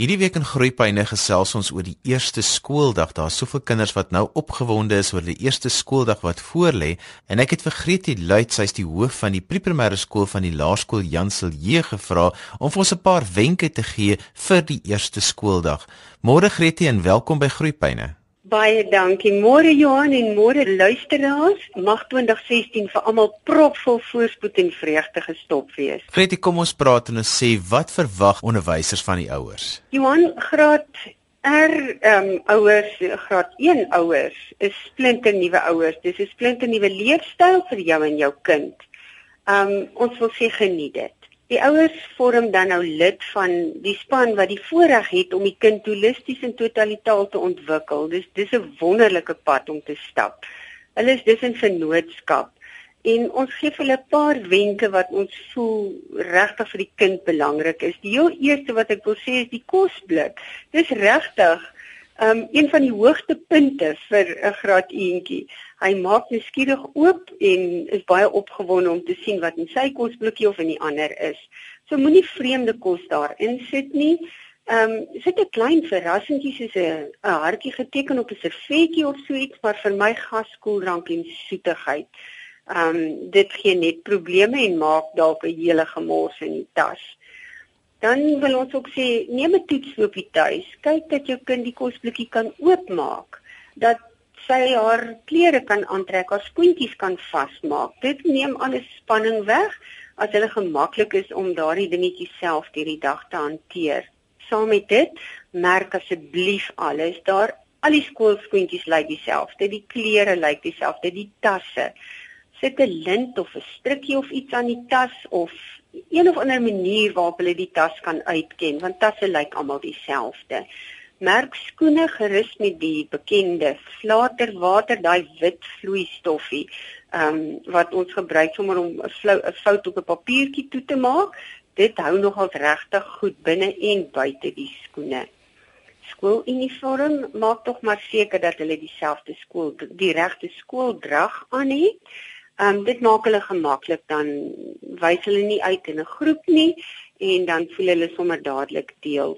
Hierdie week in Groepyne gesels ons oor die eerste skooldag. Daar's soveel kinders wat nou opgewonde is oor die eerste skooldag wat voorlê en ek het vir Gretie Luit, sy's die hoof van die primêre skool van die laerskool Jansel J gevra om vir ons 'n paar wenke te gee vir die eerste skooldag. Môre Gretie en welkom by Groepyne. Baie dankie. Môre Johan en môre luisteraars. Mag 2016 vir almal propvol voorspoed en vreugde gestop wees. Freddie, kom ons praat en ons sê wat verwag onderwysers van die ouers? Johan, graad R ehm um, ouers, graad 1 ouers is splinte nuwe ouers. Dis 'n splinte nuwe leefstyl vir jou en jou kind. Ehm um, ons wil sê geniet dit. Die ouers vorm dan nou lid van die span wat die voorreg het om die kind holisties en totalitaal te ontwikkel. Dis dis 'n wonderlike pad om te stap. Hulle is dis in vennootskap en ons gee hulle 'n paar wenke wat ons voel regtig vir die kind belangrik is. Die heel eerste wat ek wil sê is die kosblik. Dis regtig um, een van die hoogste punte vir 'n graad eentjie. Hy maak nuuskierig oop en is baie opgewonde om te sien wat in sy kosblikkie of in die ander is. So moenie vreemde kos daarin sit nie. Ehm um, sit 'n klein verrassingkie soos 'n hartjie geteken op 'n servetjie of so iets, maar vir my gaskoeldrank en soetigheid. Ehm um, dit gee net probleme en maak dalk 'n hele gemors in die tas. Dan wil ons ook sê neem 'n toetsloopie tuis. Kyk dat jou kind die kosblikkie kan oopmaak. Dat sy haar klere kan aantrek, haar skoentjies kan vasmaak. Dit neem alles spanning weg as hulle gemaklik is om daardie dingetjies self deur die dag te hanteer. Saam met dit, merk asseblief alles. Daar al die skoolskoentjies lyk dieselfde, die klere lyk dieselfde, die tasse. Sit 'n lint of 'n strikkie of iets aan die tas of een of ander manier waarop hulle die tas kan uitken want tasse lyk almal dieselfde. Merk skoene gerus met die bekende flater water daai wit vloeistoffie ehm um, wat ons gebruik sommer om 'n fout op 'n papiertjie toe te maak. Dit hou nogal regtig goed binne en buite die skoene. Skooluniform maak tog maar seker dat hulle dieselfde skool die regte skooldrag aan het. Ehm um, dit maak hulle gemaklik dan wys hulle nie uit in 'n groep nie en dan voel hulle sommer dadelik deel.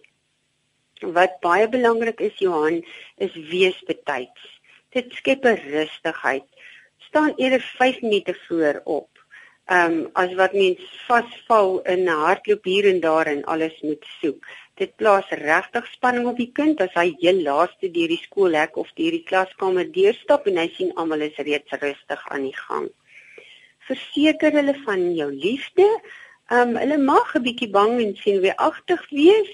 Wat baie belangrik is Johan is wees betyds. Dit skep 'n rustigheid. Staan eerder 5 minute voor op. Ehm um, as wat mens vasval in 'n hardloop hier en daar en alles moet soek. Dit plaas regtig spanning op die kind as hy heel laaste deur die skoolhek of deur die klaskamer deurstap en hy sien almal is reeds rustig aan die gang verseker hulle van jou liefde. Um hulle mag 'n bietjie bang en sien weer agtig wees.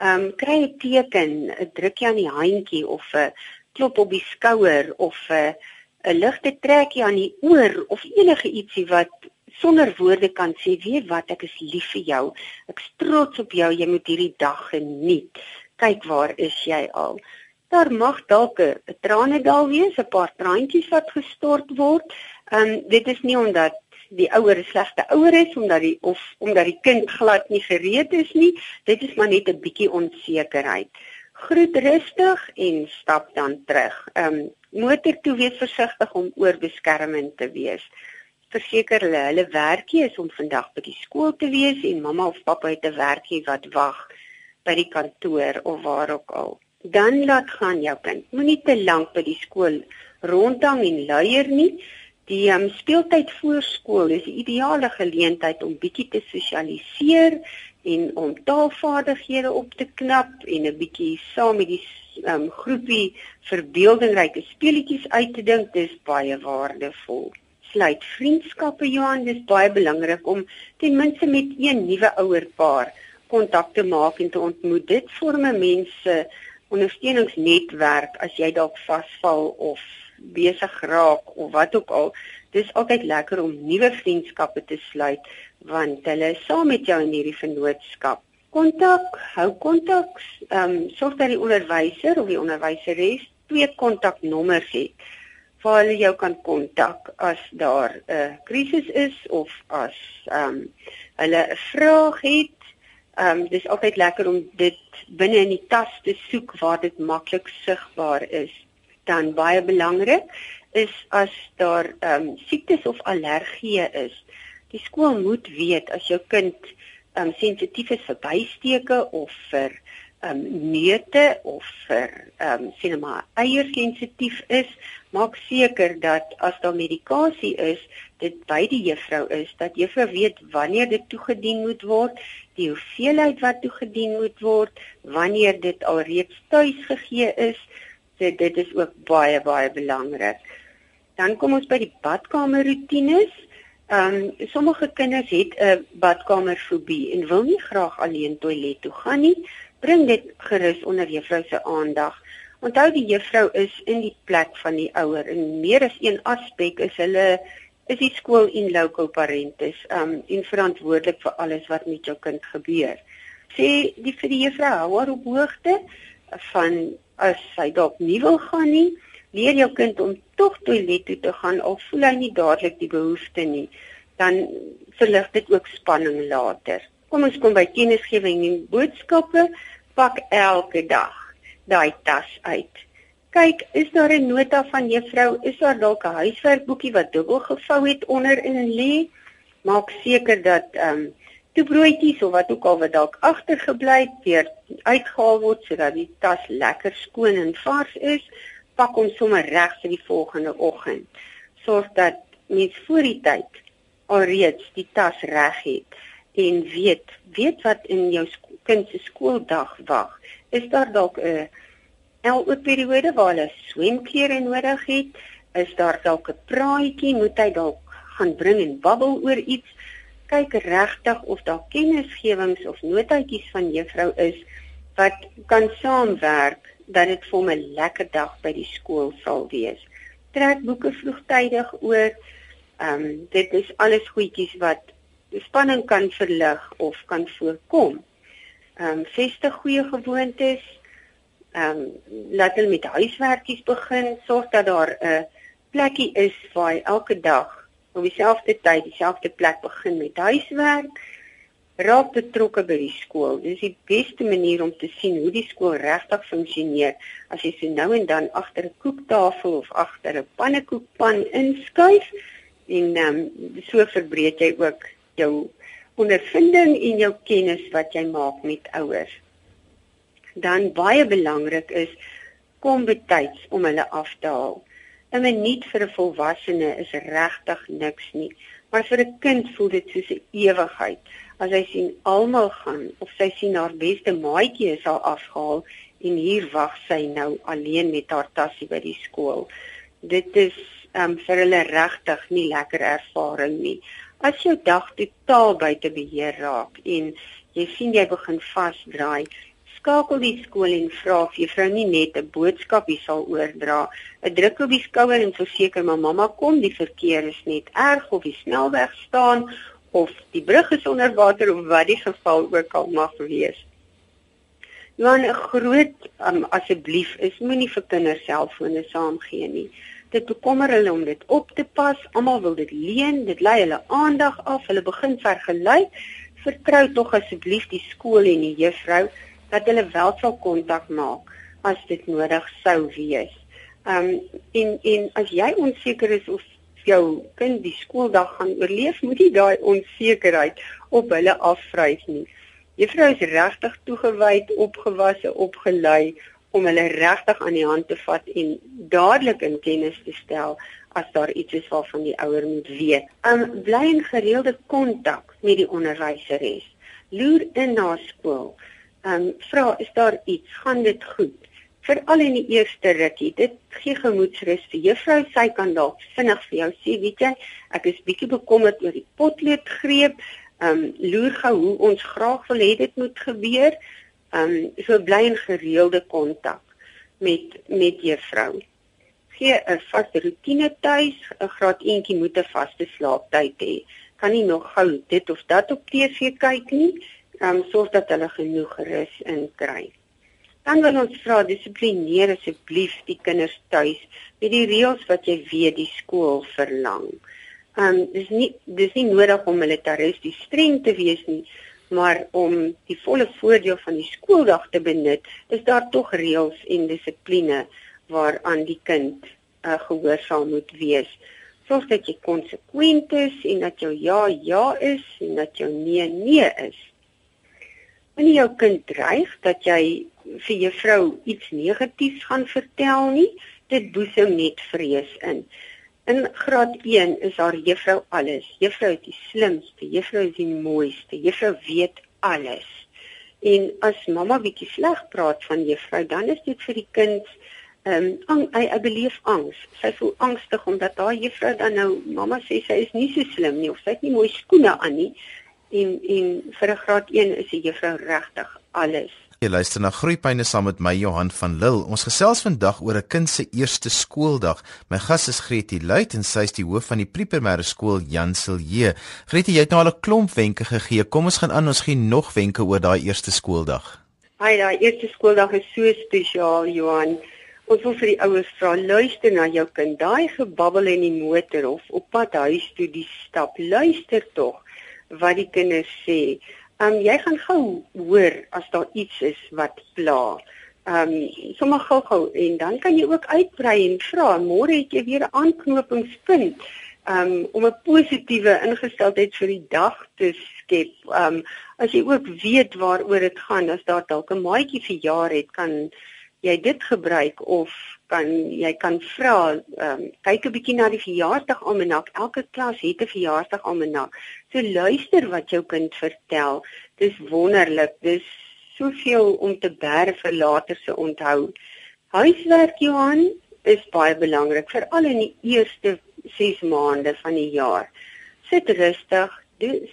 Um kry 'n teken, 'n drukkie aan die handjie of 'n klop op die skouer of 'n 'n ligte trekkie aan die oor of enige ietsie wat sonder woorde kan sê, weet wat, ek is lief vir jou. Ek trots op jou. Jy moet hierdie dag geniet. Kyk waar is jy al? Daar mag dalk 'n tranedal wees, 'n paar traantjies wat gestort word. Ehm um, dit is nie omdat die ouer slegte ouer is omdat die of omdat die kind glad nie gereed is nie. Dit is maar net 'n bietjie onsekerheid. Groet rustig en stap dan terug. Ehm um, motor toe wees versigtig om oorbeskermend te wees. Verseker hulle hulle werkie is om vandag by die skool te wees en mamma of pappa het 'n werkie wat wag by die kantoor of waar ook al. Dan laat gaan jou kind. Moenie te lank by die skool rondhang en luier nie. Die um, speeltyd voor skool is 'n ideale geleentheid om bietjie te sosialiseer en om taalvaardighede op te knap en 'n bietjie saam met die um, groepie verbeeldingryke speletjies uit te dink. Dis baie waardevol. Sluit vriendskappe Johan, dis baie belangrik om ten minste met een nuwe ouerpaar kontak te maak en te ontmoet. Dit vorm 'n mens se ondersteuningsnetwerk as jy dalk vasval of besig raak of wat ook al, dis altyd lekker om nuwe vriendskappe te sluit want hulle is saam met jou in hierdie vennootskap. Kontak, hou kontak, ehm um, sorg dat die onderwyser of die onderwyseres twee kontaknommers het waar hulle jou kan kontak as daar 'n uh, krisis is of as ehm um, hulle 'n vraag het. Ehm um, dis altyd lekker om dit binne in die tas te soek waar dit maklik sigbaar is dan baie belangrik is as daar ehm um, siektes of allergieë is. Die skool moet weet as jou kind ehm um, sensitief is vir bysteke of vir um neute of vir um sien maar eiers sensitief is, maak seker dat as daar medikasie is, dit by die juffrou is dat juffrou weet wanneer dit toegedien moet word, die hoeveelheid wat toegedien moet word, wanneer dit alreeds tuis gegee is. So dit is ook baie baie belangrik. Dan kom ons by die badkamer rotines. Ehm um, sommige kinders het 'n badkamerfobie en wil nie graag alleen toilet toe gaan nie bring dit gerus onder juffrou se aandag. Onthou die juffrou is in die plek van die ouer en meer as een aspek is hulle is die skool in loco parentis um en verantwoordelik vir alles wat met jou kind gebeur. Sê die vir die juffrou hou haar op hoogte van as sy dalk nie wil gaan nie, leer jou kind om tog toilet toe te gaan al voel hy nie dadelik die behoefte nie, dan verlig dit ook spanning later. Kom ons kom by kennisgewing en boodskappe. Pak elke dag daai tas uit. Kyk, is daar 'n nota van juffrou? Is daar dalk 'n huiswerkboekie wat dubbel gevou het onder in lê? Maak seker dat ehm um, toebroodjies of wat ook al wat dalk agtergebly het, weer uitgehaal word sodat die tas lekker skoon en vars is. Pak hom sommer reg vir die volgende oggend. Sorg dat mens voor die tyd alreeds die tas reg het en weet weet wat in jou kind se skooldag wag. Is daar dalk 'n elke periode waar hulle swemklere nodig het? Is daar dalk 'n praatjie moet hy dalk gaan bring en babbel oor iets? Kyk regtig of daar kennisgewings of notaatjies van juffrou is wat kan saamwerk dat dit vir 'n lekker dag by die skool sal wees. Trek boeke vroegtydig oor. Ehm um, dit is alles goedjies wat spanning kan verlig of kan voorkom. Ehm um, vestig goeie gewoontes. Ehm um, laat hulle met huiswerkies begin, sorg dat daar 'n plekkie is waar elke dag op dieselfde tyd, dieselfde plek begin met huiswerk. Raak betrokke by die skool. Dis die beste manier om te sien hoe die skool regtig funksioneer. As jy so nou en dan agter 'n koektafel of agter 'n pannekoekpan inskuif en ehm um, so verbreek jy ook jou ondervinding en jou kennis wat jy maak met ouers. Dan baie belangrik is kom betyds om hulle af te haal. 'n Minuut vir 'n volwassene is regtig niks nie, maar vir 'n kind voel dit soos 'n ewigheid. As hy sien almal gaan of sy sien haar beste maatjie is al afgehaal en hier wag sy nou alleen met haar tassie by die skool. Dit is um, vir hulle regtig nie lekker ervaring nie. As jou dag totaal buite beheer raak en jy sien jy begin vasdraai, skakel die skool en vra of juffrou nie net 'n boodskap hier sal oordra. 'n Druk op die skouer en verseker maar mamma kom, die verkeer is net erg of die snelweg staan of die brug is onder water of wat die geval ook al mag wees. Dan 'n groot um, asseblief is moenie vir kinders selfone saamgee nie. Dit bekommer hulle om dit op te pas. Almal wil dit leen. Dit lei hulle aandag af. Hulle begin vergelyk. Vertrou tog asseblief die skool en die juffrou dat hulle wel sal kontak maak as dit nodig sou wees. Um en en as jy onseker is of jou kind die skooldag gaan oorleef, moet jy daai onsekerheid op hulle afvryf nie. Juffrou is regtig toegewyd, opgewasse, opgelei om hulle regtig aan die hand te vat en dadelik in kennis te stel as daar iets is waarvan die ouer moet weet. Um bly in gereelde kontak met die onderwyseres. Loer in na skool. Um vra is daar iets? Gaan dit goed? Veral in die eerste rukkie. Dit gee gemoedsrus vir juffrou. Sy kan dalk vinnig vir jou sê, weet jy, ek is bietjie bekommerd oor die potloodgreep. Um loer gou hoe ons graag wil hê dit moet gebeur. Ehm um, so bly in gereelde kontak met met juffrou. Gee 'n vaste rotine tuis, 'n graad eentjie moet 'n vaste slaaptyd hê. Kan nie nog gou dit of dat op TV kyk nie. Ehm um, sorg dat hulle genoeg rus in kry. Dan wil ons vra dissiplineer asseblief die kinders tuis met die reëls wat jy weet die skool verlang. Ehm um, dis nie dis nie nodig om militaristies streng te wees nie, maar om die volle voordeel van die skooldag te benut, is daar tog reëls en dissipline waaraan die kind uh, gehoorsaam moet wees. Sorg dat jy konsekwent is en dat jou ja ja is en dat jou nee nee is. Wanneer jou kind dreig dat jy vir juffrou iets negatiefs gaan vertel nie, dit boesem net vrees in. In graad 1 is haar juffrou alles. Juffrou is die slimste, juffrou is die mooiste, juffrou weet alles. En as mamma bietjie sleg praat van juffrou, dan is dit vir die kind ehm um, hy hy beleef angs. Sy voel angstig omdat haar juffrou dan nou mamma sê sy is nie so slim nie of sy het nie mooi skoene aan nie. En en vir 'n graad 1 is die juffrou regtig alles. Jy luister na Groepyne saam met my Johan van Lille. Ons gesels vandag oor 'n kind se eerste skooldag. My gas is Gretie Luit en sy is die hoof van die primêre skool Jan Silje. Gretie, jy het nou al 'n klomp wenke gegee. Kom ons gaan aan, ons gee nog wenke oor daai eerste skooldag. Haai, daai eerste skooldag is so spesiaal, Johan. Ons wil vir die ouers vra, luister na jou kind. Daai gebabbel in die motor of op pad huis toe die stap. Luister tog wat die kinders sê. Um jy gaan gou hoor as daar iets is wat pla. Um sommer gou-gou en dan kan jy ook uitbrei en vra. Môre het jy weer 'n aanknopingspunt um om 'n positiewe ingesteldheid vir die dag te skep. Um as jy ook weet waaroor dit gaan, as daar dalk 'n maatjie verjaar het, kan jy dit gebruik of kan jy kan vra um, kyk 'n bietjie na die verjaarsdag almanak. Elke klas het 'n verjaarsdag almanak. So luister wat jou kind vertel. Dis wonderlik. Dis soveel om te bær vir later se onthou. Huiswerk Johan is baie belangrik veral in die eerste 6 maande van die jaar. Sit rustig.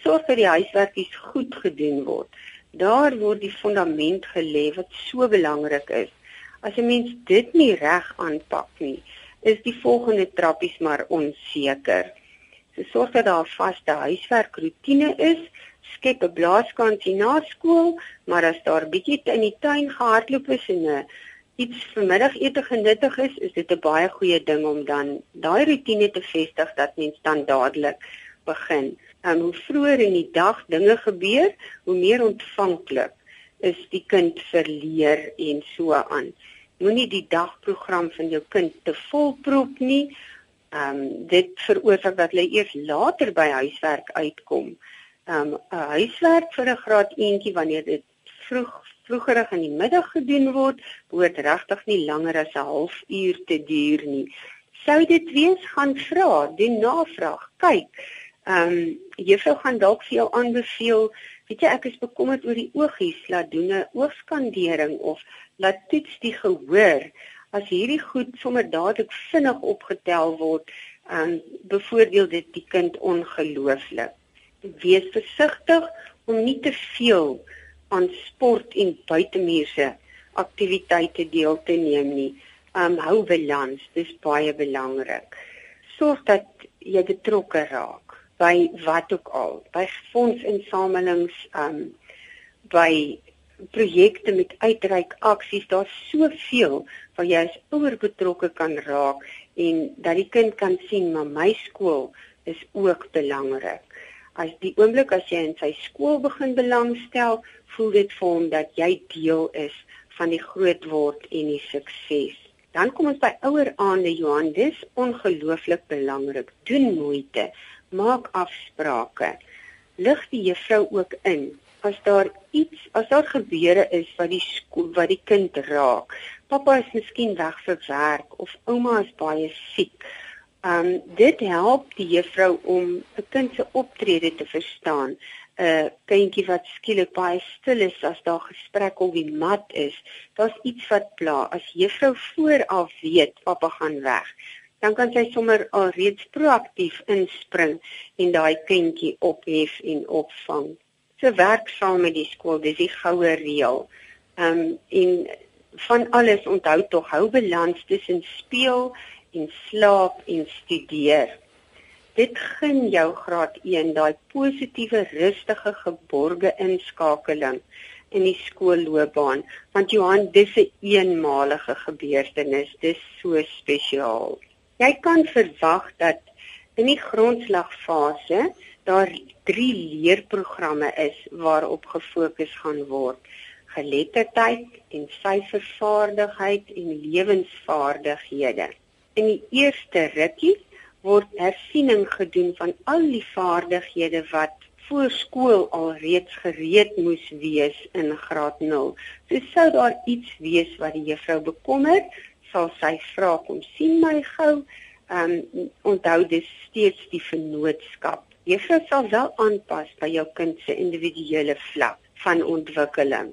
Sorg dat die huiswerkies goed gedoen word. Daar word die fundament gelê wat so belangrik is As 'n mens dit nie reg aanpak nie, is die volgende trappies maar onseker. So sorg dat daar 'n vaste huiswerkroetine is, skep 'n blaaskansie na skool, maar as daar bietjie in die tuin gehardloop is en 'n eh, iets vermiddagete genuttig is, is dit 'n baie goeie ding om dan daai roetine te vestig dat mens dan dadelik begin. En hoe vroeër in die dag dinge gebeur, hoe meer ontvanklik is die kind vir leer en so aan moenie die dagprogram van jou kind te volprop nie. Ehm um, dit veroorsaak dat hulle eers later by huiswerk uitkom. Ehm um, huiswerk vir 'n graad eentjie wanneer dit vroeg vroegerig in die middag gedoen word, behoort regtig nie langer as 'n halfuur te duur nie. Sou dit wees gaan vra, doen navraag, kyk. Ehm um, juffrou gaan dalk vir jou aanbeveel Weet jy ek is bekommerd oor die oogies, laat doen 'n oogskandering of laat toets die gehoor. As hierdie goed sommer dadelik vinnig opgetel word, dan um, bevoordeel dit die kind ongelooflik. Wees versigtig om nie te veel aan sport en buitemuurse aktiwiteite deel te neem nie. Um hou balans, dis baie belangrik. Sorg dat jy betrokke raak by wat ook al, by fondsinsamelings, um by projekte met uitreik aksies, daar's soveel waar jy as ouer betrokke kan raak en dat die kind kan sien maar my skool is ook belangrik. As die oomblik as jy in sy skool begin belangstel, voel dit vir hom dat jy deel is van die groot word en die sukses. Dan kom ons by ouer aande Johan, dis ongelooflik belangrik. Doen moeite maak afsprake. Lig die juffrou ook in as daar iets as daar gebeure is wat die skool wat die kind raak. Pappa is miskien weg vir werk of ouma is baie siek. Um dit help die juffrou om 'n kind se optrede te verstaan. 'n kindjie wat skielik baie stil is as daar gesprek op die mat is. Daar's iets wat pla. As juffrou vooraf weet pappa gaan weg, dan kan sy sommer al reeds proaktief inspring en daai kindjie ophef en opvang. So werk saam met die skool, dis die goue reël. Ehm um, en van alles onthou tog hou balans tussen speel en slaap en studeer. Dit gun jou graad 1 daai positiewe, rustige, geborge inskakeling in die skoolloopbaan want Johan dis 'n eenmalige gebeurtenis dis so spesiaal Jy kan verwag dat in die grondslagfase daar drie leerprogramme is waarop gefokus gaan word: geletterdheid en syfervaardigheid en lewensvaardighede. In die eerste rukkie word hersiening gedoen van al die vaardighede wat voor skool al reeds gereed moes wees in graad 0. So sou daar iets wees wat die juffrou bekommer, sal sy vra kom sien my gou. Ehm um, onthou dis steeds die vennootskap. Juffrou sal wel aanpas by jou kind se individuele vlak van ontwikkeling.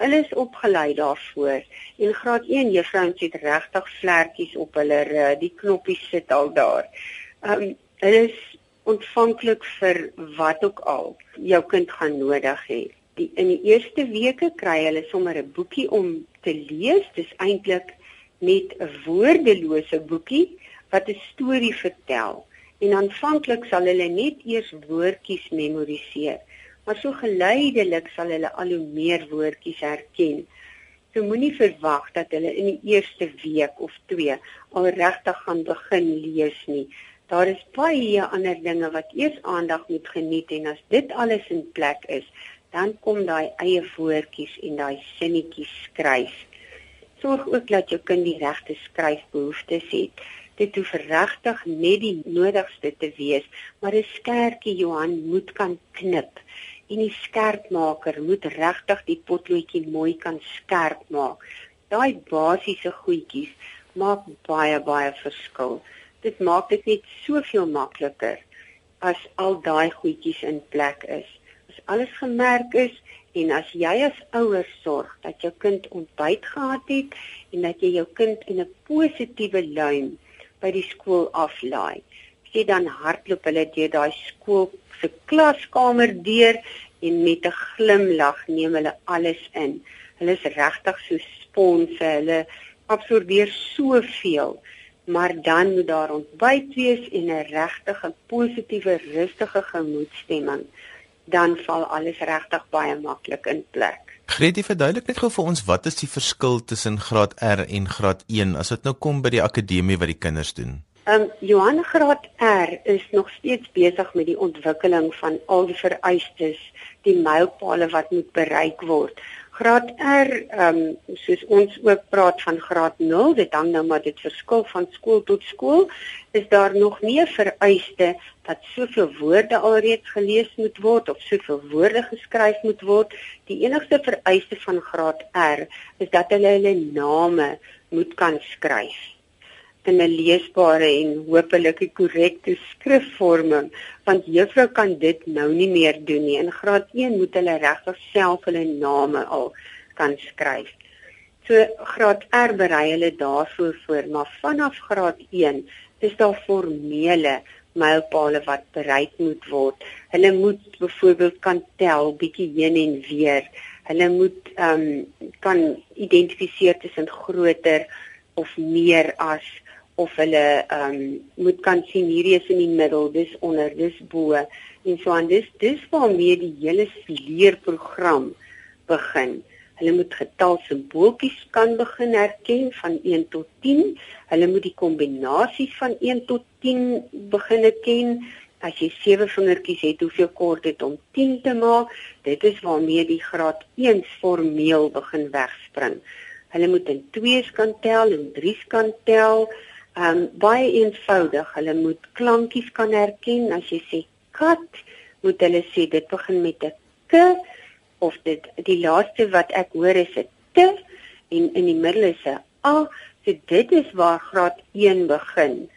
Hulle is opgelei daarvoor. In graad 1 juffrouens het regtig vlekkies op hulle die knoppies sit al daar. Ehm um, hulle is ontvanklik vir wat ook al jou kind gaan nodig hê. Die in die eerste weke kry hulle sommer 'n boekie om te lees. Dis eintlik net 'n woordelose boekie wat 'n storie vertel. En aanvanklik sal hulle net eers woordjies memoriseer, maar so geleidelik sal hulle al hoe meer woordjies herken. So moenie verwag dat hulle in die eerste week of 2 al regtig gaan begin lees nie. Daar is baie ander dinge wat eers aandag moet geniet en as dit alles in plek is, dan kom daai eie woordjies en daai sinnetjies skryf. Sorg ook dat jou kind die regte skryfbehoeftes het. Dit hoef regtig net die nodigste te wees, maar 'n skertjie Johan moet kan knip en die skerpmaker moet regtig die potloodjie mooi kan skerp maak. Daai basiese goedjies maak baie baie verskil dit maak dit net soveel makliker as al daai goedjies in plek is. As alles gemerk is en as jy as ouer sorg dat jou kind ontbyt gehad het en dat jy jou kind in 'n positiewe luim by die skool aflaai. Sê dan hardloop hulle deur daai skool se klaskamer deur en met 'n glimlag neem hulle alles in. Hulle is regtig so sponse, hulle absorbeer soveel maar dan moet daar ontbyt wees en 'n regtige positiewe rustige gemoedstemming dan val alles regtig baie maklik in plek. Gretie verduidelik net gou vir ons wat is die verskil tussen graad R en graad 1 as dit nou kom by die akademie wat die kinders doen? Ehm um, Johan graad R is nog steeds besig met die ontwikkeling van al die vereistes, die mylpale wat moet bereik word. Graad R, ehm um, soos ons ook praat van graad 0, dit hang nou maar dit verskil van skool tot skool, is daar nog nie vereiste dat soveel woorde alreeds gelees moet word of soveel woorde geskryf moet word. Die enigste vereiste van graad R is dat hulle hulle name moet kan skryf in 'n leesbare en hopelik korrekte skrifvorming want juffrou kan dit nou nie meer doen nie. In graad 1 moet hulle regtig self hulle name al kan skryf. So graad R berei hulle daarvoor voor, maar vanaf graad 1 is daar formele mylpale wat bereik moet word. Hulle moet byvoorbeeld kan tel bietjie heen en weer. Hulle moet ehm um, kan identifiseer tussen groter of meer as of hulle ehm um, moet kan sien hierdie is in die middel, dis onder, dis bo en so aan. Dis dis waarmee die hele leerprogram begin. Hulle moet getal simbooltjies kan begin herken van 1 tot 10. Hulle moet die kombinasies van 1 tot 10 begin ken. As jy sewe vingertjies het, hoeveel kort dit om 10 te maak? Dit is waarmee die graad 1 formeel begin wegspring. Hulle moet in 2's kan tel en 3's kan tel. Ehm um, baie eenvoudig. Hulle moet klankies kan herken. As jy sê kat, moet hulle sê dit begin met 'n k of dit die laaste wat ek hoor is 'n t en in die middel is 'n a. So dit is waar graad 1 begin.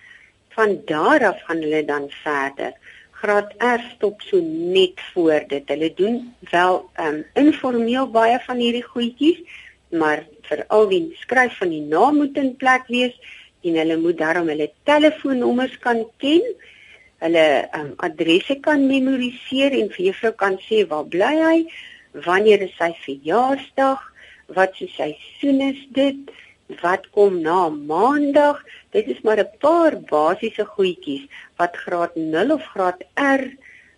Van daar af gaan hulle dan verder. Graad R stop so net voor dit. Hulle doen wel ehm um, informeel baie van hierdie goedjies, maar vir al die skryf van die naam moet in plek wees en hulle moet daarom hulle telefoonnommers kan ken. Hulle um, adresse kan memoriseer en vir juffrou kan sê waar bly hy, wanneer is sy verjaarsdag, wat se seisoen is dit, wat kom na maandag. Dit is maar 'n paar basiese goedjies wat graad 0 of graad R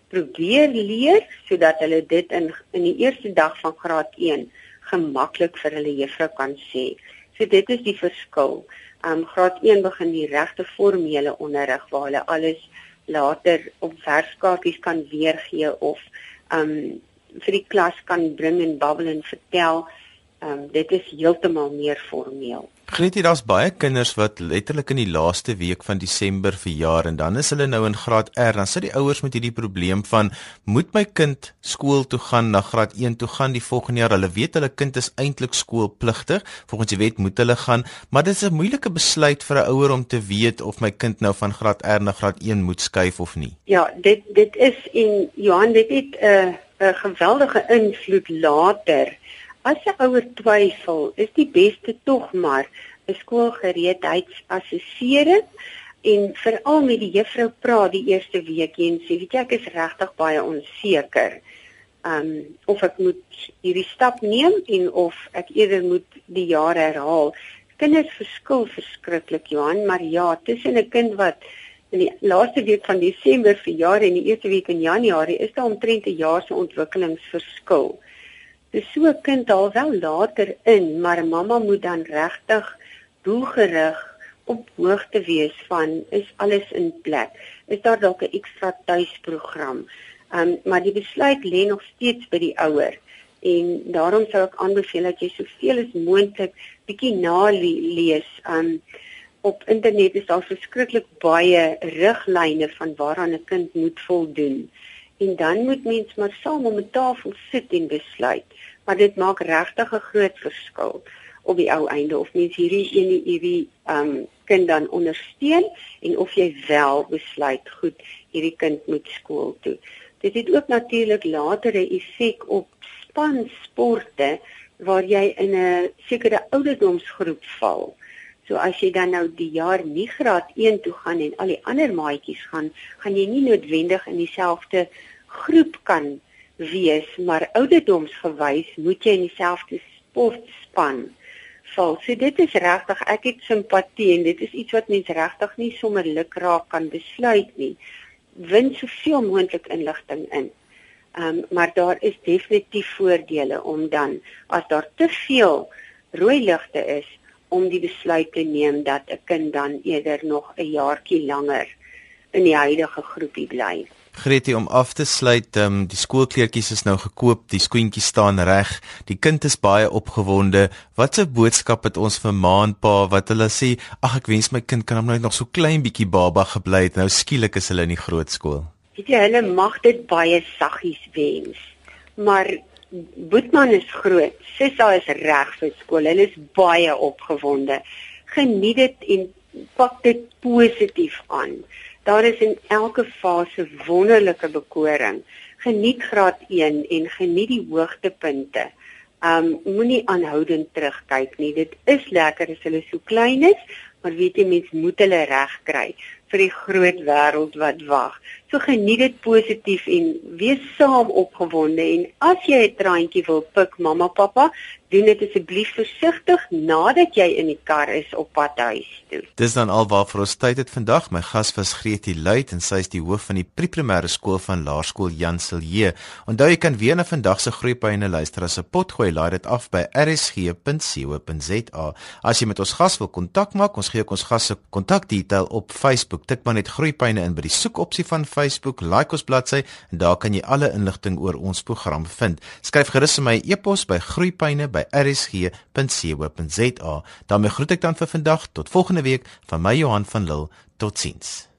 probeer leer sodat hulle dit in in die eerste dag van graad 1 gemaklik vir hulle juffrou kan sê. So dit is die verskil um, graad 1 begin die regte formele onderrig waar hulle alles later op verskaartjies kan weergee of um vir die klas kan bring en babbel en vertel Ehm um, dit is heeltemal meer formeel. Greet jy daar's baie kinders wat letterlik in die laaste week van Desember verjaar en dan is hulle nou in graad R dan sit die ouers met hierdie probleem van moet my kind skool toe gaan na graad 1 toe gaan die volgende jaar hulle weet hulle kind is eintlik skoolpligtig volgens die wet moet hulle gaan maar dit is 'n moeilike besluit vir 'n ouer om te weet of my kind nou van graad R na graad 1 moet skuif of nie. Ja, dit dit is en Johan dit het 'n uh, 'n geweldige invloed later As 'n ouer twyfel, is die beste tog maar 'n skoolgereedheidsassessering en veral met die juffrou praat die eerste week en sê, weet jy, ek is regtig baie onseker. Um of ek moet hierdie stap neem en of ek eerder moet die jaar herhaal. Kinders verskil verskriklik, Johan, maar ja, tussen 'n kind wat in die laaste week van Desember verjaar en die eerste week in Januarie is daar omtrent 'n jaar se ontwikkelingsverskil. Dis so 'n kind al wel later in, maar mamma moet dan regtig doelgerig op hoogte wees van is alles in plek. Is daar dalk 'n ekstra tuisprogram? Ehm um, maar die besluit lê nog steeds by die ouer. En daarom sou ek aanbeveel dat jy soveel as moontlik bietjie nalees. Ehm um, op internet is daar verskriklik baie riglyne van waaraan 'n kind moet voldoen. En dan moet mens maar saam om 'n tafel sit en besluit maar dit maak regtig 'n groot verskil op die ou einde of mens hierdie een hierdie um kind dan ondersteun en of jy wel besluit goed hierdie kind moet skool toe. Dit het ook natuurlik later 'n effek op spansporte waar jy in 'n sekere ouderdomsgroep val. So as jy dan nou die jaar nie graad 1 toe gaan en al die ander maatjies gaan, gaan jy nie noodwendig in dieselfde groep kan wees, maar ouderdomsgewys moet jy in dieselfde sportspan val. So dit is regtig, ek het simpatie en dit is iets wat mens regtig nie sommer lukraak kan besluit nie. Win soveel moontlik inligting in. Ehm um, maar daar is definitief voordele om dan as daar te veel rooi ligte is om die besluit te neem dat 'n kind dan eerder nog 'n jaartjie langer in die huidige groepie bly. Gretie om af te sluit, ehm um, die skoolkleertjies is nou gekoop, die skoentjies staan reg. Die kind is baie opgewonde. Wat 'n boodskap het ons vir ma en pa wat hulle sê, ag ek wens my kind kan hom nou net nog so klein bietjie baba gebly het. Nou skielik is hulle in die groot skool. Weet jy, hulle mag dit baie saggies wens. Maar Boetman is groot. Sissa is reg vir skool. Hulle is baie opgewonde. Geniet dit en pak dit positief aan. Daar is in elke fase wonderlike bekoring. Geniet graad 1 en geniet die hoogtepunte. Um moenie aanhoudend terugkyk nie. Dit is lekker as hulle so klein is, maar weet jy mens moet hulle reg kry vir die groot wêreld wat wag. So geniet dit positief en wees saam opgewonde en as jy 'n traantjie wil pik, mamma, pappa, doen dit asseblief versigtig nadat jy in die kar is op pad huis toe. Dis dan alwaar ons tyd het vandag. My gas was Gretie Luit en sy is die hoof van die pre-primêre skool van Laerskool Jan Silje. Onthou jy kan weer na vandag se groeipyne luister as 'n potgooi laai dit af by rsg.co.za. As jy met ons gas wil kontak maak, ons gee ook ons gas se kontakdetail op Facebook. Tik maar net groeipyne in by die soekopsie van Facebook, like ons bladsy en daar kan jy alle inligting oor ons program vind. Skryf gerus my e-pos by groeipyne by rsg.co.za. daarmee groet ek dan vir vandag tot volgende week van my Johan van Lille. Totsiens.